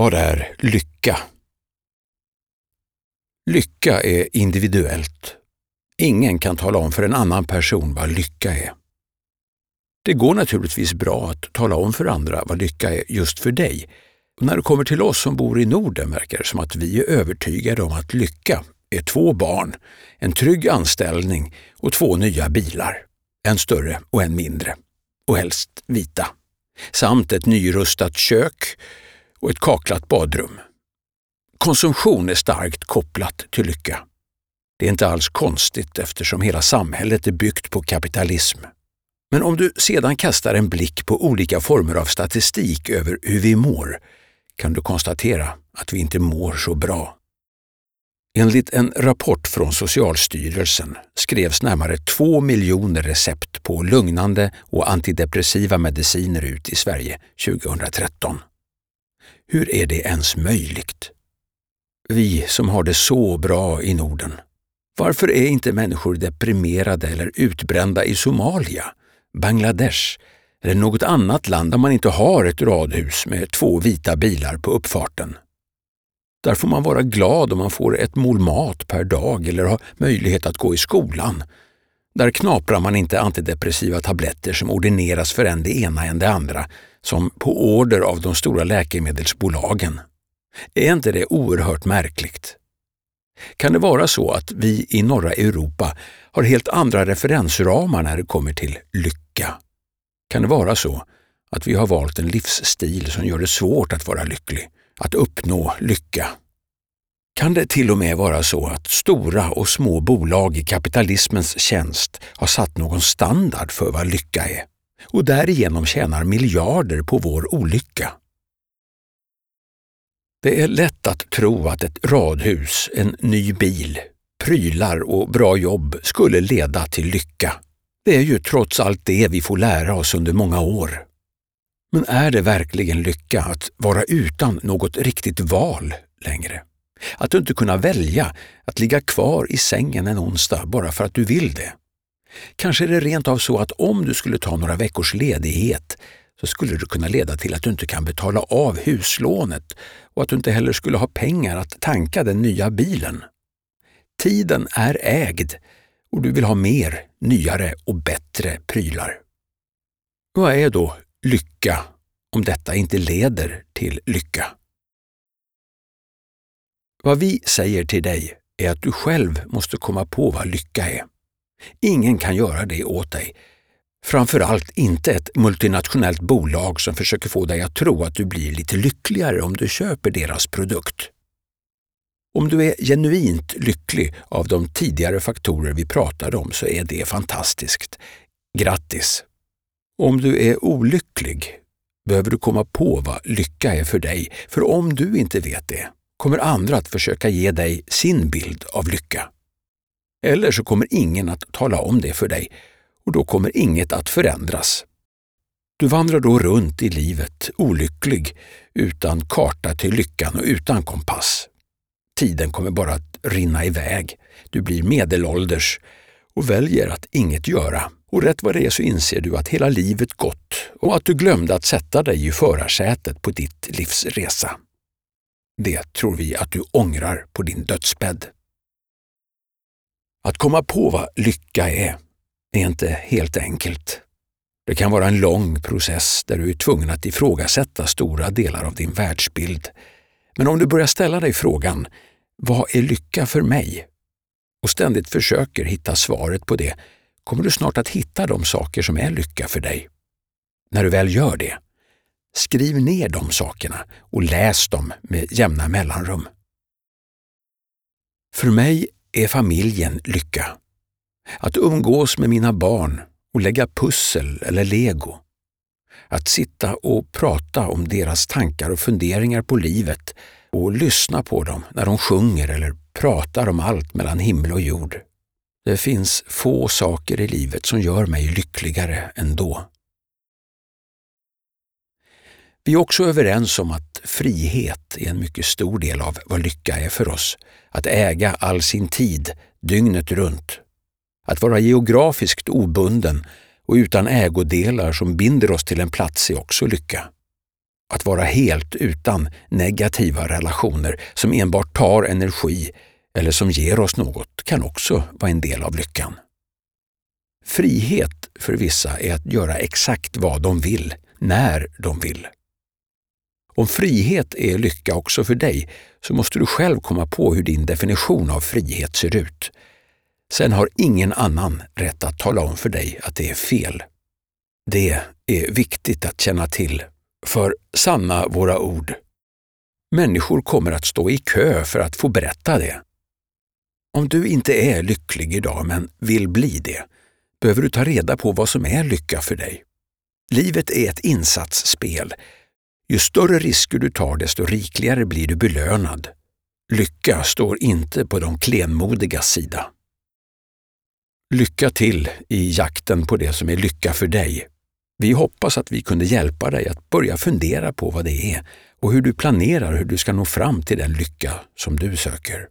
Vad är lycka? Lycka är individuellt. Ingen kan tala om för en annan person vad lycka är. Det går naturligtvis bra att tala om för andra vad lycka är just för dig. Och när det kommer till oss som bor i Norden verkar det som att vi är övertygade om att lycka är två barn, en trygg anställning och två nya bilar. En större och en mindre. Och helst vita. Samt ett nyrustat kök och ett kaklat badrum. Konsumtion är starkt kopplat till lycka. Det är inte alls konstigt eftersom hela samhället är byggt på kapitalism. Men om du sedan kastar en blick på olika former av statistik över hur vi mår kan du konstatera att vi inte mår så bra. Enligt en rapport från Socialstyrelsen skrevs närmare två miljoner recept på lugnande och antidepressiva mediciner ut i Sverige 2013. Hur är det ens möjligt? Vi som har det så bra i Norden. Varför är inte människor deprimerade eller utbrända i Somalia, Bangladesh eller något annat land där man inte har ett radhus med två vita bilar på uppfarten? Där får man vara glad om man får ett mål mat per dag eller har möjlighet att gå i skolan. Där knaprar man inte antidepressiva tabletter som ordineras för en det ena än det andra, som på order av de stora läkemedelsbolagen. Är inte det oerhört märkligt? Kan det vara så att vi i norra Europa har helt andra referensramar när det kommer till lycka? Kan det vara så att vi har valt en livsstil som gör det svårt att vara lycklig, att uppnå lycka? Kan det till och med vara så att stora och små bolag i kapitalismens tjänst har satt någon standard för vad lycka är och därigenom tjänar miljarder på vår olycka? Det är lätt att tro att ett radhus, en ny bil, prylar och bra jobb skulle leda till lycka. Det är ju trots allt det vi får lära oss under många år. Men är det verkligen lycka att vara utan något riktigt val längre? Att du inte kunna välja att ligga kvar i sängen en onsdag bara för att du vill det? Kanske är det rent av så att om du skulle ta några veckors ledighet så skulle det kunna leda till att du inte kan betala av huslånet och att du inte heller skulle ha pengar att tanka den nya bilen. Tiden är ägd och du vill ha mer, nyare och bättre prylar. Vad är då lycka om detta inte leder till lycka? Vad vi säger till dig är att du själv måste komma på vad lycka är. Ingen kan göra det åt dig Framförallt inte ett multinationellt bolag som försöker få dig att tro att du blir lite lyckligare om du köper deras produkt. Om du är genuint lycklig av de tidigare faktorer vi pratade om så är det fantastiskt. Grattis! Om du är olycklig behöver du komma på vad lycka är för dig, för om du inte vet det kommer andra att försöka ge dig sin bild av lycka. Eller så kommer ingen att tala om det för dig och då kommer inget att förändras. Du vandrar då runt i livet olycklig, utan karta till lyckan och utan kompass. Tiden kommer bara att rinna iväg. Du blir medelålders och väljer att inget göra. Och rätt vad det är så inser du att hela livet gått och att du glömde att sätta dig i förarsätet på ditt livs resa. Det tror vi att du ångrar på din dödsbädd. Att komma på vad lycka är är inte helt enkelt. Det kan vara en lång process där du är tvungen att ifrågasätta stora delar av din världsbild. Men om du börjar ställa dig frågan ”Vad är lycka för mig?” och ständigt försöker hitta svaret på det kommer du snart att hitta de saker som är lycka för dig. När du väl gör det, skriv ner de sakerna och läs dem med jämna mellanrum. För mig är familjen lycka. Att umgås med mina barn och lägga pussel eller lego. Att sitta och prata om deras tankar och funderingar på livet och lyssna på dem när de sjunger eller pratar om allt mellan himmel och jord. Det finns få saker i livet som gör mig lyckligare ändå. Vi är också överens om att frihet är en mycket stor del av vad lycka är för oss. Att äga all sin tid, dygnet runt, att vara geografiskt obunden och utan ägodelar som binder oss till en plats är också lycka. Att vara helt utan negativa relationer som enbart tar energi eller som ger oss något kan också vara en del av lyckan. Frihet för vissa är att göra exakt vad de vill, när de vill. Om frihet är lycka också för dig så måste du själv komma på hur din definition av frihet ser ut. Sen har ingen annan rätt att tala om för dig att det är fel. Det är viktigt att känna till, för sanna våra ord. Människor kommer att stå i kö för att få berätta det. Om du inte är lycklig idag men vill bli det, behöver du ta reda på vad som är lycka för dig. Livet är ett insatsspel. Ju större risker du tar, desto rikligare blir du belönad. Lycka står inte på de klenmodigas sida. Lycka till i jakten på det som är lycka för dig. Vi hoppas att vi kunde hjälpa dig att börja fundera på vad det är och hur du planerar hur du ska nå fram till den lycka som du söker.